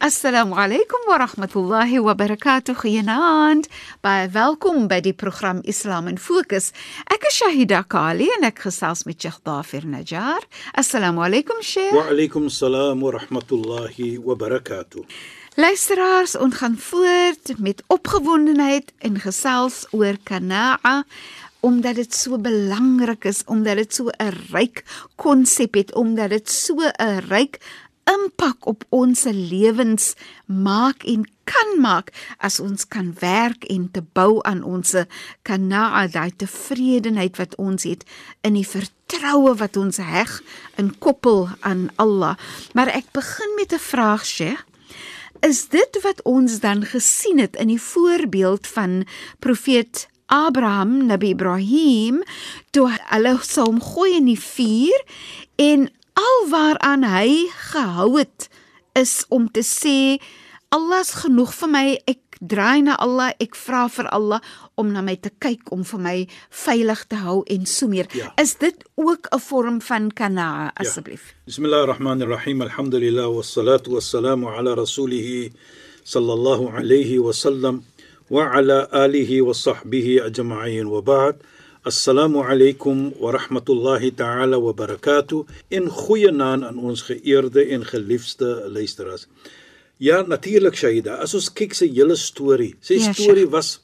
Assalamu alaykum wa rahmatullahi wa barakatuh. Goeienaand. Baie welkom by die program Islam in Fokus. Ek is Shahida Kali en ek gesels met Sheikh Dafir Najjar. Assalamu alaykum Sheikh. Wa alaykum salaam wa rahmatullahi wa barakatuh. Luisteraars, ons gaan voort met opgewondenheid en gesels oor Kanaa omdat dit so belangrik is, omdat dit so 'n ryk konsep het, omdat dit so 'n ryk impak op ons lewens maak en kan maak as ons kan werk en te bou aan ons kanaa daai tevredenheid wat ons het in die vertroue wat ons heg in koppel aan Allah. Maar ek begin met 'n vraag, Sheikh. Is dit wat ons dan gesien het in die voorbeeld van profeet Abraham, Nabi Ibrahim, toe hulle hom gooi in die vuur en al waaraan hy gehou het is om te sê Allah's genoeg vir my ek draai na Allah ek vra vir Allah om na my te kyk om vir my veilig te hou en so meer Ja. is dit ook 'n vorm van kanaa asseblief Bismillahirrahmanirrahim. Alhamdulillah wassalatu wassalamu ala rasulih sallallahu alayhi wa sallam wa ala alihi wa sahbihi ajma'in wa ba'd. Assalamu alaykum wa rahmatullahi ta'ala wa barakatuh. In goeie naam aan ons geëerde en geliefde luisteraars. Ja, natuurlik Shaida, as ons kyk sy hele storie. Sy Ja, storie was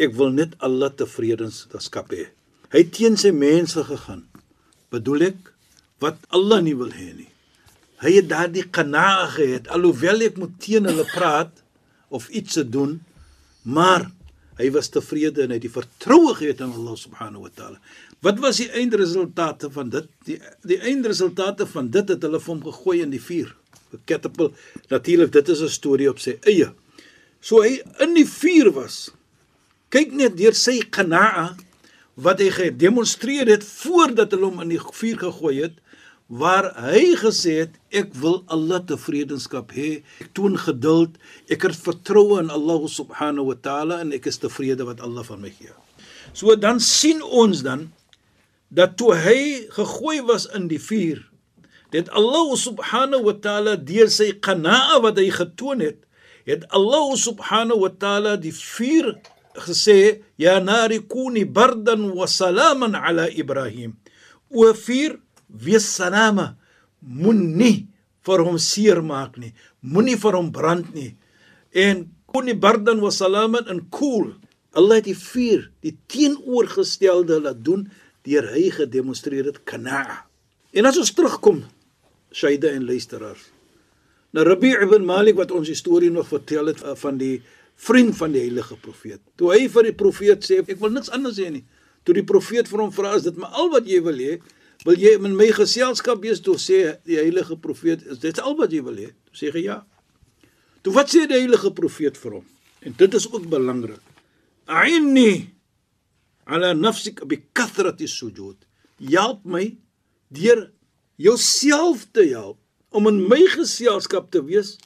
ek wil net Allah tevredenskap hê. Hy het teen sy mense gegaan. Bedoel ek wat Allah nie wil hê nie. Hy het daardie qanaa gehad alhoewel ek moet teen hulle praat of iets te doen, maar hy was tevrede en hy het die vertroue gehad in Allah subhanahu wa taala. Wat was die eindresultate van dit? Die die eindresultate van dit het hulle vir hom gegooi in die vuur. 'n Catapult. Natuurlik, dit is 'n storie op sy eie. So hy in die vuur was. Kyk net deur sy qanaa wat hy gedemonstreer het voordat hulle hom in die vuur gegooi het waar hy gesê het ek wil Allah tevredenskap hê. Ek toon geduld ek het vertroue in Allah subhanahu wa taala en ek is tevrede wat Allah van my gee. So dan sien ons dan dat toe hy gegooi was in die vuur dit Allah subhanahu wa taala deur sy qanaa wat hy getoon het het Allah subhanahu wa taala die vuur gesê ya nari kuni bardan wa salaman ala ibrahim. O vuur wees salama. Moenie vir hom seer maak nie. Moenie vir hom brand nie. En kuni bardan wa salaman en koel. Allah het die vuur die teenoorgestelde laat doen deur hy gedemonstreer het kana en as ons terugkom Shaida en luisteraars. Nou Rabi' ibn Malik wat ons die storie nog vertel het uh, van die vriend van die heilige profeet. Toe hy vir die profeet sê ek wil niks anders hê nie. Toe die profeet vir hom vra is dit maar al wat jy wil hê wil jy in my geselskap wees? Toe sê die heilige profeet is dit al wat jy wil hê? Toe sê hy ja. Toe wat sê die heilige profeet vir hom? En dit is ook belangrik. A'inni ala nafsik bi kathrati sujud. Help my deur jouself te help om in my geselskap te wees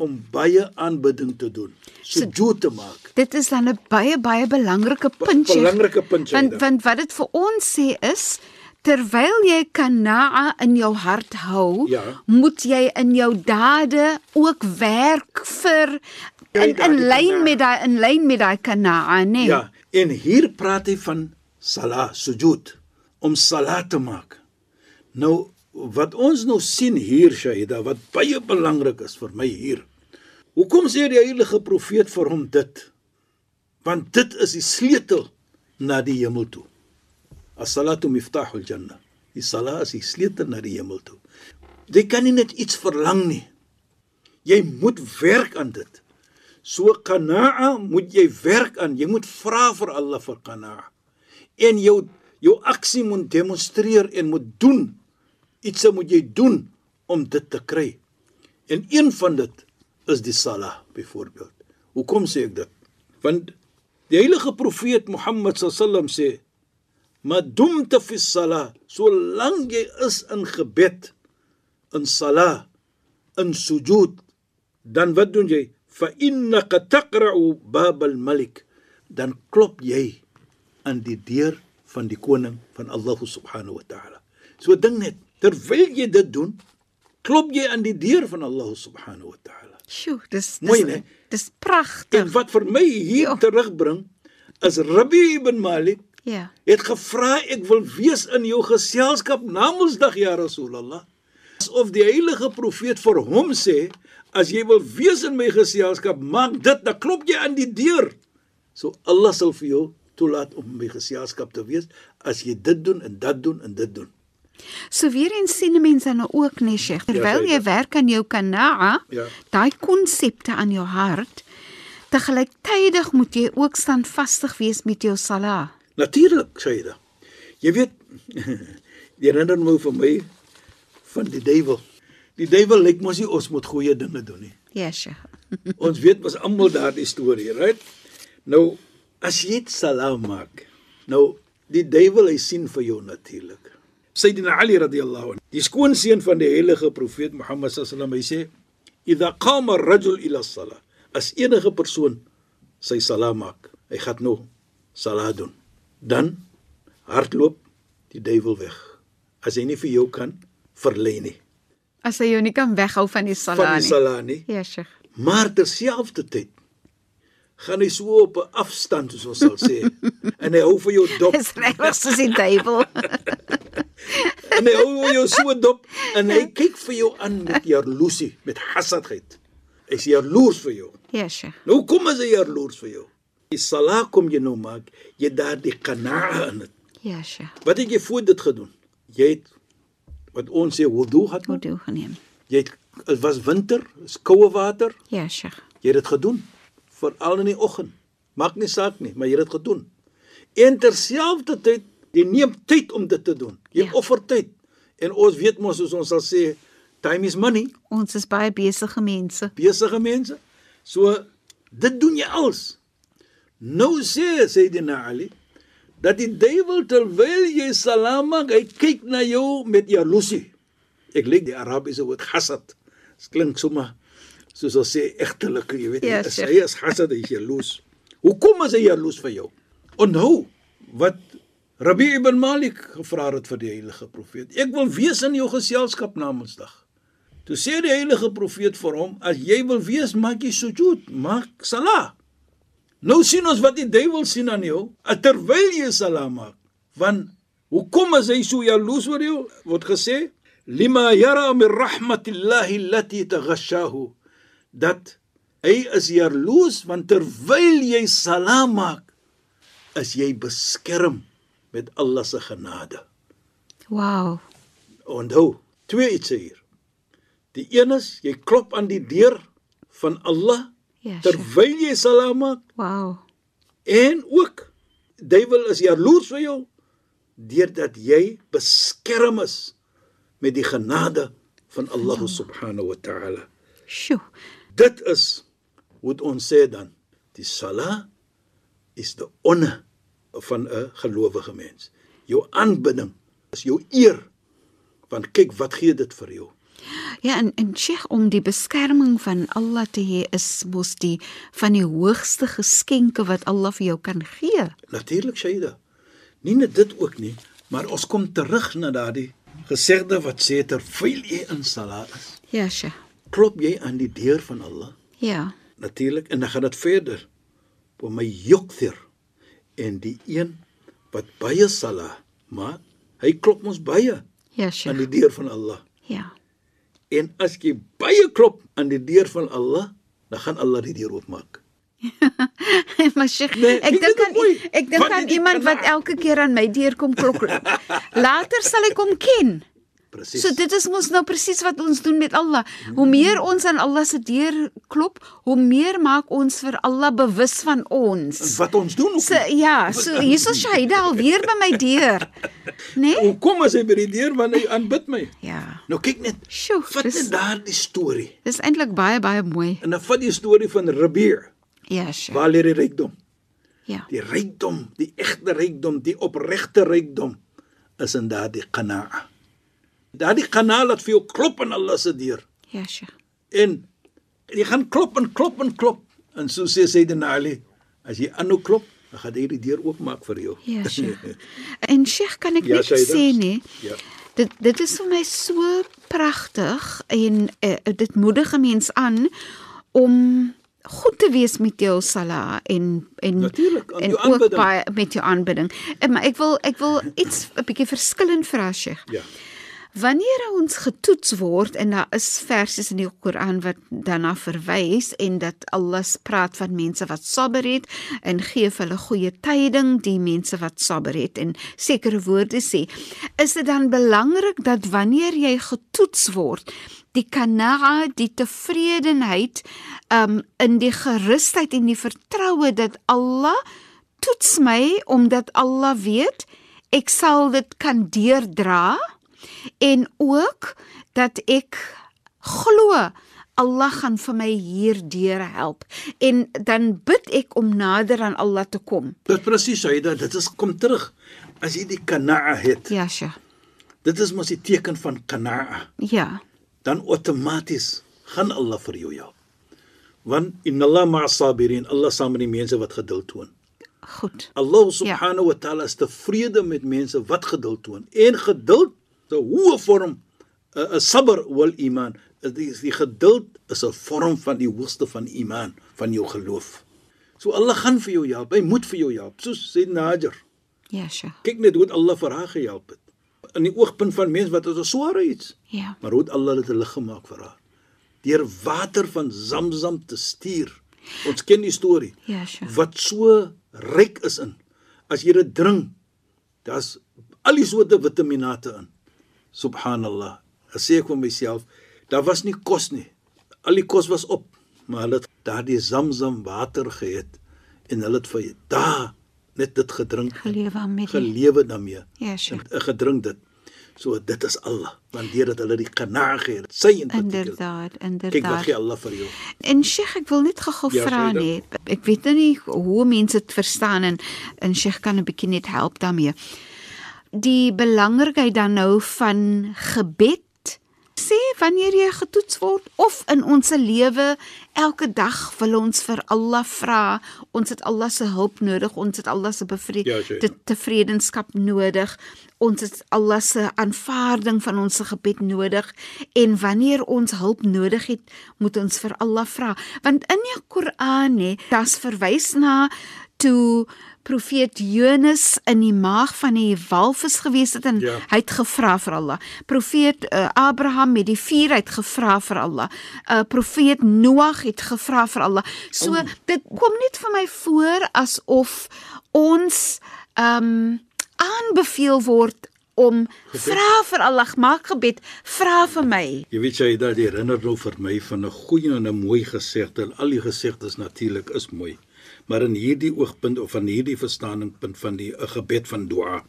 om baie aanbidding te doen sujud te maak. dit is dan 'n baie baie belangrike punt belangrike punt want Shaida. want wat dit vir ons sê is terwyl jy kanaa in jou hart hou Ja. moet jy in jou dade ook werk vir in in lyn met daai in lyn met daai kanaa nê Ja, en hier praat hy van salah, sujud, om salat te maak. Nou wat ons nou sien hier Shaida wat baie belangrik is vir my hier. Hoekom sê die heilige profeet vir hom dit? Want dit is die sleutel na die hemel toe. As-salatu miftahul jannah. Die salat is die sleutel na die hemel toe. Jy kan nie net iets verlang nie. Jy moet werk aan dit. So qanaa moet jy werk aan. Jy moet vra vir Allah vir qanaa. En jou jou aksie moet demonstreer en moet doen. Iets moet jy doen om dit te kry. En een van dit is die salah byvoorbeeld. Hoekom sê ek dit? Want die heilige profeet Mohammed sallam sê: "Ma dumta fi salah, solank jy is in gebed, in salah, in sujud, dan wat doen jy? Fa innaka taqra'u bab al-malik." Dan klop jy aan die deur van die koning van Allah subhanahu wa ta'ala. So ding net, terwyl jy dit doen, klop jy aan die deur van Allah subhanahu wa ta'ala. Sjoe, dis Mooi, dis dis pragtig. En wat vir my hier Ja. terugbring is Rabbi ibn Malik Ja. het gevra ek wil wees in jou geselskap na Mondsdag ja Rasulullah. Asof die heilige profeet vir hom sê as jy wil wees in my geselskap, maak dit, dan klop jy aan die deur. So Allah sal vir jou toelaat om my geselskap te wees as jy dit doen en dat doen en dit doen. So weer eens sien 'n mens dan nou ook nee Sheikh, terwyl Ja, jy werk aan jou kanaa, Ja. daai konsepte aan jou hart, tegelyktydig moet jy ook standvastig wees met jou salah. Natuurlik, sê hy da. Jy weet, die herinner my vir my van die duiwel. Die duiwel lyk mos nie ons moet goeie dinge doen nie. Ja, Sheikh. Ons weet mos almal daardie storie, right? Nou as jy dit salaam maak. Nou die duiwel hy sien vir jou natuurlik. Sayyidina Ali radhiyallahu anhu, die skoonseun van die heilige profeet Mohammed sallam, hy sê: "Idha qama ar-rajul ila as-salah." As enige persoon sy salaam maak, hy gaan nou salat doen. Dan hardloop die duiwel weg. As hy nie vir jou kan verlei nie. As jy jou nie kan weghou van die salah Van die nie. Ja, Sheikh. Maar terselfdertyd gaan hy so op 'n afstand soos ons sal sê en hy hou vir jou dop Dis regtig soos die duiwel. en hy hou jou so dop en hy kyk vir jou aan met jaloesie met hasadheid hy is jaloers vir jou Ja, Sheikh. nou kom as hy jaloers vir jou die salat kom jy nou maak jy daardie qanaa in dit Ja, Sheikh. wat het jy voor dit gedoen jy het wat ons sê wudu gehad Hoe doen geneem? jy het dit was winter is koue water Ja, Sheikh. Jy het dit gedoen veral in die oggend. Maak nie saak nie, maar jy het dit gedoen. En terselfdertyd, jy neem tyd om dit te doen. Jy Ja. ja. offer tyd. En ons weet mos soos ons sal sê, time is money, Ons is baie besige mense. besige mense. So dit doen jy als. Nou sê Sayyidina Ali dat die duiwel terwyl jy salaam maak, hy kyk na jou met jaloesie. Ek leek die Arabiese woord hasad. Dit klink sommer soos ons sê egtelike, jy weet, Ja, sure. hy is hasad, hy is jaloes. Hoekom is hy jaloes vir jou? Onthou wat Rabbi ibn Malik gevra het vir die heilige profeet. Ek wil wees in jou geselskap na Mondsdag. Toe sê die heilige profeet vir hom, as jy wil wees, maak jy sujud, maak salat. Nou sien ons wat die duiwel sien aan jou, terwyl jy salat maak. Want hoekom is hy so jaloes oor jou? Word gesê, lima yara min rahmatillahi allati taghashahu. Dat hy is jaloes want terwyl jy salat maak, is jy beskerm met Allah se genade. Wow. Onthou, twee iets hier. Die een is jy klop aan die deur van Allah Ja, Sheikh. terwyl jy salam maak Wow. en ook duiwel is jaloers vir jou deurdat jy beskerm is met die genade van Allah subhanahu wa ta'ala. Sjoe. Dit is hoe dit ons sê dan, die sala is die onne van 'n gelowige mens. Jou aanbidding is jou eer. Want kyk wat gee dit vir jou. Ja, en en Sheikh om die beskerming van Allah te hê is mos die van die hoogste geskenke wat Allah vir jou kan gee. Natuurlik Shaida. Nie net dit ook nie, maar ons kom terug na daardie gesegde wat sê terwyl jy in sala is, Ja, Sheikh. klop jy aan die deur van Allah. Ja. Natuurlik en dan gaan dit verder. Om my yukthir en die een wat baie sala maak, hy klop ons baie Ja, aan die deur van Allah. Ja. En as jy baie klop aan die deur van Allah, dan gaan Allah die deur oopmaak. maar Sheikh, Nee, ek dink aan mooi. ek dink aan iemand wat elke keer aan my deur kom klok. Later sal ek hom ken. Presies. So dit is mos nou presies wat ons doen met Allah. Hoe meer ons aan Allah se deur klop, hoe meer maak ons vir Allah bewus van ons. wat ons doen ook. So ja, so hierso Shahida alweer by my deur. Né? Nee? Hoe kom as hy by die deur want hy aanbid my? Ja. Nou kyk net. Sjoe, Wat dis- is daardie storie? Dis eintlik baie baie mooi. En dan vat die storie van Rabir. Ja, sure. Waar lê die rykdom? Ja. Die rykdom, die egte rykdom, die opregte rykdom is in daardie qanaa. Daardie qanaa laat vir jou klop aan Allah se deur. Ja, sure. En jy gaan klop en klop en klop. En so sê Sayyidina Ali, as jy aanhou klop, dan gaan hy die deur oopmaak vir jou. Ja, sure. En Sheikh, kan ek Ja, net sê nee? Ja. Dit dit is vir my so pragtig en uh, dit moedig 'n mens aan om goed te wees met jou sala en en Natuurlijk, en ook aanbidding. baie met jou aanbidding. En maar ek wil ek wil iets 'n bietjie verskillend vra Sheikh. Ja. Wanneer ons getoets word en daar is versies in die Koran wat daarna verwys en dat Allah praat van mense wat sabber het en gee vir hulle goeie tyding die mense wat sabber het. En sekere woorde sê is dit dan belangrik dat wanneer jy getoets word die kanaa die tevredenheid um in die gerusheid en die vertroue dat Allah toets my omdat Allah weet ek sal dit kan deurdra en ook dat ek glo Allah gaan vir my hierdeur help en dan bid ek om nader aan Allah te kom. Dit presies Sayyida, dit is kom terug. As jy die qanaa het, Ja, sja. dit is mos die teken van qanaa. Ja. dan outomaties gaan Allah vir jou help. Want inna Allah ma'as sabirin, Allah saam met die mense wat geduld toon. Goed. Allah subhanahu wa ta'ala is tevrede met mense wat geduld toon. En geduld, 'n hoë vorm, 'n 'n sabr wal iman. Die, die geduld is 'n vorm van die hoogste van iman, van jou geloof. So Allah gaan vir jou help. Hy moet vir jou help. Soos sê Najar. Ja, sja. Kyk net hoe het Allah vir haar gehelp het. In die oogpunt van mense wat is 'n sware iets. Ja. Maar hoe het Allah dit lig gemaak vir haar? Deur water van Zamzam te stuur. Ons ken die storie. Ja, sja. Wat so ryk is in. As jy dit drink, daar's al die soorte vitaminate in. Subhanallah. Ek sê ek vir myself, daar was nie kos nie. Al die kos was op, maar hulle het daardie Zamzam water geëet en hulle het vir daar net dit gedrink. Gelewe die Gelewe daarmee. Ja, sja. En, en gedrink dit. So dit is Allah, want deur dat hulle die genade gee, sy in Inderdaad, Kyk wat inderdaad. gee Allah vir jou. En Sheikh, ek wil net gou-gou Ja, vra nee. Ek weet nou nie hoe mense dit verstaan en en Sheikh kan 'n bietjie net help daarmee. Die belangrikheid dan nou van gebed? Sê wanneer jy getoets word of in ons lewe elke dag wil ons vir Allah vra. Ons het Allah se hulp nodig ons het Allah se Ja, bevrede sure. te, tevredenskap nodig. Ons het Allah se aanvaarding van ons gebed nodig. En wanneer ons hulp nodig het moet ons vir Allah vra. Want in die Koran hè daar's verwys na toe profeet Jonas in die maag van die walvis gewees het en Ja. hy het gevra vir Allah. Profeet uh, Abraham met die vuur het gevra vir Allah. Uh, profeet Noag het gevra vir Allah. So oh. dit kom net vir my voor asof ons ehm um, aanbeveel word om vra vir Allah, maak gebed, vra vir my. Jy weet jy dat herinner nou vir my van 'n goeie en 'n mooi gesegde. Al die gesegdes natuurlik is mooi. Maar in hierdie oogpunt of van hierdie verstaaningpunt van die 'n gebed van dua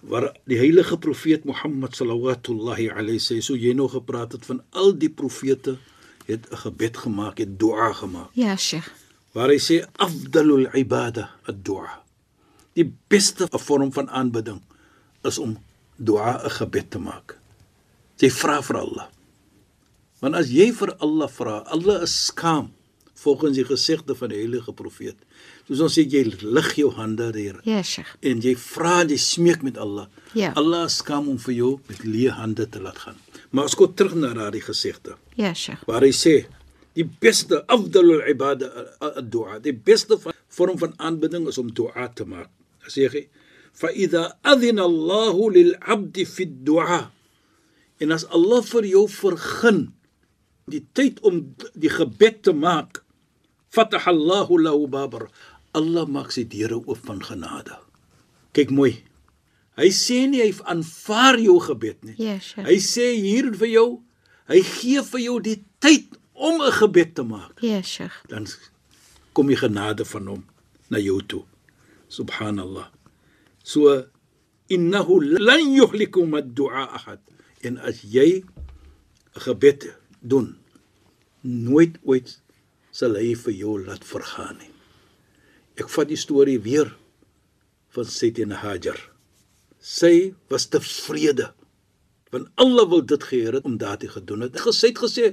waar die heilige profeet Mohammed sallallahu alayhi sê so jy nou gepraat het van al die profete het 'n gebed gemaak, het dua gemaak. Ja, Sheikh. Waar hy sê afdalul ibada ad-dua. Die beste vorm van aanbidding is om dua 'n gebed te maak. Jy vra vir Allah. Want as jy vir Allah vra, Allah is skaam volgens die gesegde van die heilige profeet. Soos ons sê jy lig jou hande daar Ja, Sheikh. en jy vra en jy smeek met Allah. Ja. Allah is skaam om vir jou met leë hande te laat gaan. Maar as kom terug na daardie gesegde Ja, Sheikh. waar hy sê die beste afdalul ibada ad-du'a die beste vorm van aanbidding is om dua te maak Hy sê hy fa idha adhina Allah lil 'abd fi ad-du'a en as Allah vir jou vergun die tyd om die gebed te maak fatah Allah lahu babar Allah maak sy deure oop van genade kyk mooi Hy sê nie hy aanvaar jou gebed nie. Ja, Sheikh. Hy sê hier vir jou, hy gee vir jou die tyd om 'n gebed te maak. Ja, Sheikh. Dan kom die genade van hom na jou toe. Subhanallah. So innahu lan yuhlikum ad-du'a ahad. En as jy 'n gebed doen, nooit ooit sal hy vir jou laat vergaan nie. Ek vat die storie weer van Sayyidina Hajar. Sy was tevrede want Allah wil dit geheer het om daardie gedoen het. Sy het gesê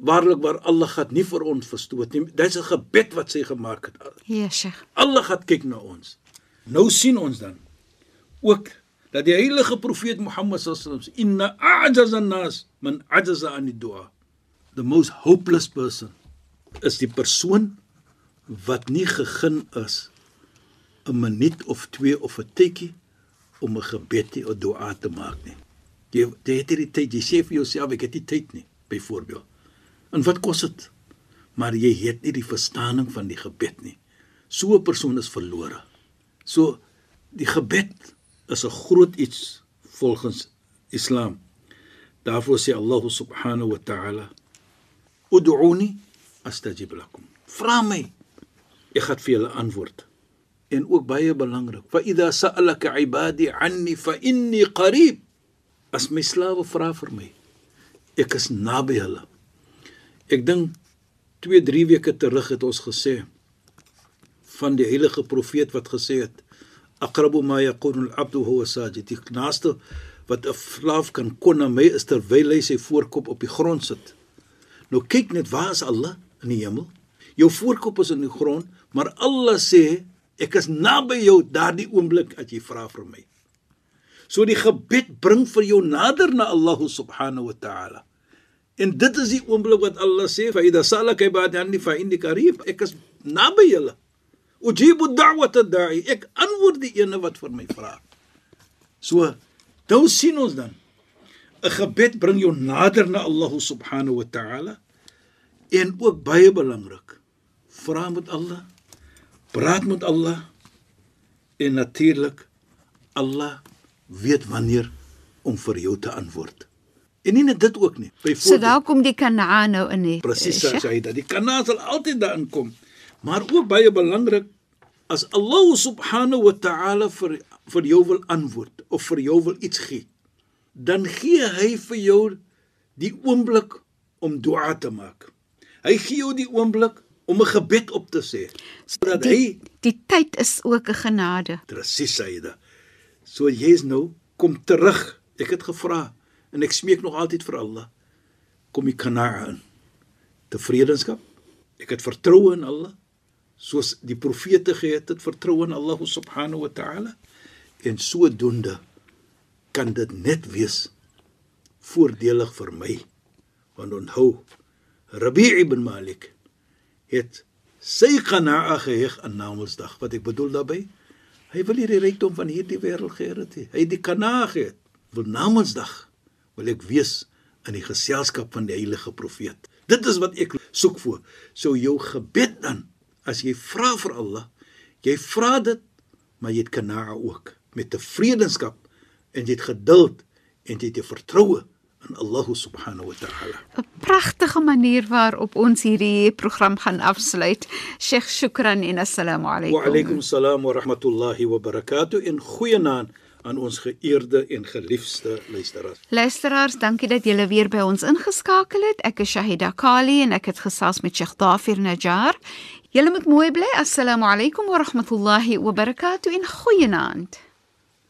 waarlik waar Allah gaan nie vir ons verstoot nie. Dis 'n gebed wat sy gemaak het. Ja, Sheikh. Allah gaan kyk na ons. Nou sien ons dan ook dat die heilige profeet Mohammed sallam inna a'jaza an-nas man ajaza an ad-du'a. The most hopeless person is die persoon wat nie gegeen is 'n minuut of 2 of 'n tikkie om 'n gebed of dua te maak nie. Jy jy het hierdie tyd, jy sê vir jouself ek het nie tyd nie, byvoorbeeld. En wat kos dit? Maar jy het nie die verstaaning van die gebed nie. So 'n persoon is verlore. So die gebed is 'n groot iets volgens Islam. Daarvoor sê Allah subhanahu wa ta'ala: "Ud'uni astajib lakum." Vra my, ek gaan vir julle antwoord. En ook baie belangrik, fa idha sa'alaka 'ibadi 'anni fa inni qarib. As my slawe vra vir my, ek is naby hulle. Ek dink 2, 3 weke terug het ons gesê van die heilige profeet wat gesê het aqrabu ma yaqulu al-'abdu huwa sajid. Die naaste wat 'n slaaf kan kon na my is terwyl hy sy voorkop op die grond sit. Nou kyk net waar is Allah in die hemel? Jou voorkop is in die grond, maar Allah sê ek is naby jou daardie oomblik as jy vra vir my. So die gebed bring vir jou nader na Allah subhanahu wa ta'ala. En dit is die oomblik wat Allah sê, "Fa idha salaka ibadi anni fa inni qarib." Ek is naby julle. Ujibu da'wata da'i. Ek antwoord die ene wat vir my vra. So, dan sien ons dan 'n gebed bring jou nader na Allah subhanahu wa ta'ala. En ook baie belangrik, vra met Allah, praat met Allah en natuurlik Allah weet wanneer om vir jou te antwoord. En nie net dit ook nie. So Byvoorbeeld daar kom die Kanaan nou in nie. Presies, Sheikh. sê dat die kanaal sal altyd daarin kom. Maar ook baie belangrik as Allah subhanahu wa ta'ala vir vir jou wil antwoord of vir jou wil iets gee, dan gee hy vir jou die oomblik om dua te maak. Hy gee jou die oomblik om 'n gebed op te sê sodat hy Die, tyd is ook 'n genade. presies dit. So jy's nou kom terug. Ek het gevra en ek smeek nog altyd vir Allah. Kom die kanaa in. Tevredenskap. Ek het vertroue in Allah soos die profete gehad het vertroue in Allah subhanahu wa ta'ala en sodoende kan dit net wees voordelig vir my. Want onthou Rabi' ibn Malik het sy kanaa geheg aan Namedsdag. Wat ek bedoel daarmee? Hy wil nie die rykdom van hierdie wêreld het nie. Hy het die kanaa gehad. Wil Namedsdag wil ek wees in die geselskap van die heilige profeet. Dit is wat ek soek voor. So jou gebed dan, as jy vra vir Allah, jy vra dit, maar jy het kanaa ook met tevredenskap en jy het geduld en jy het 'n vertroue in Allah subhanahu wa ta'ala. 'n Pragtige manier waarop ons hierdie program gaan afsluit. Sheikh Shukran en assalamu alaykum. Wa alaykum salaam wa rahmatullahi wa barakatuh en goeienaand aan ons geëerde en geliefde luisteraars. Luisteraars, dankie dat julle weer by ons ingeskakel het. Ek is Shahida Kali en ek het gesels met Sheikh Dafir Najjar. Julle moet mooi bly. Assalamu alaykum wa rahmatullahi wa barakatuh en goeienaand.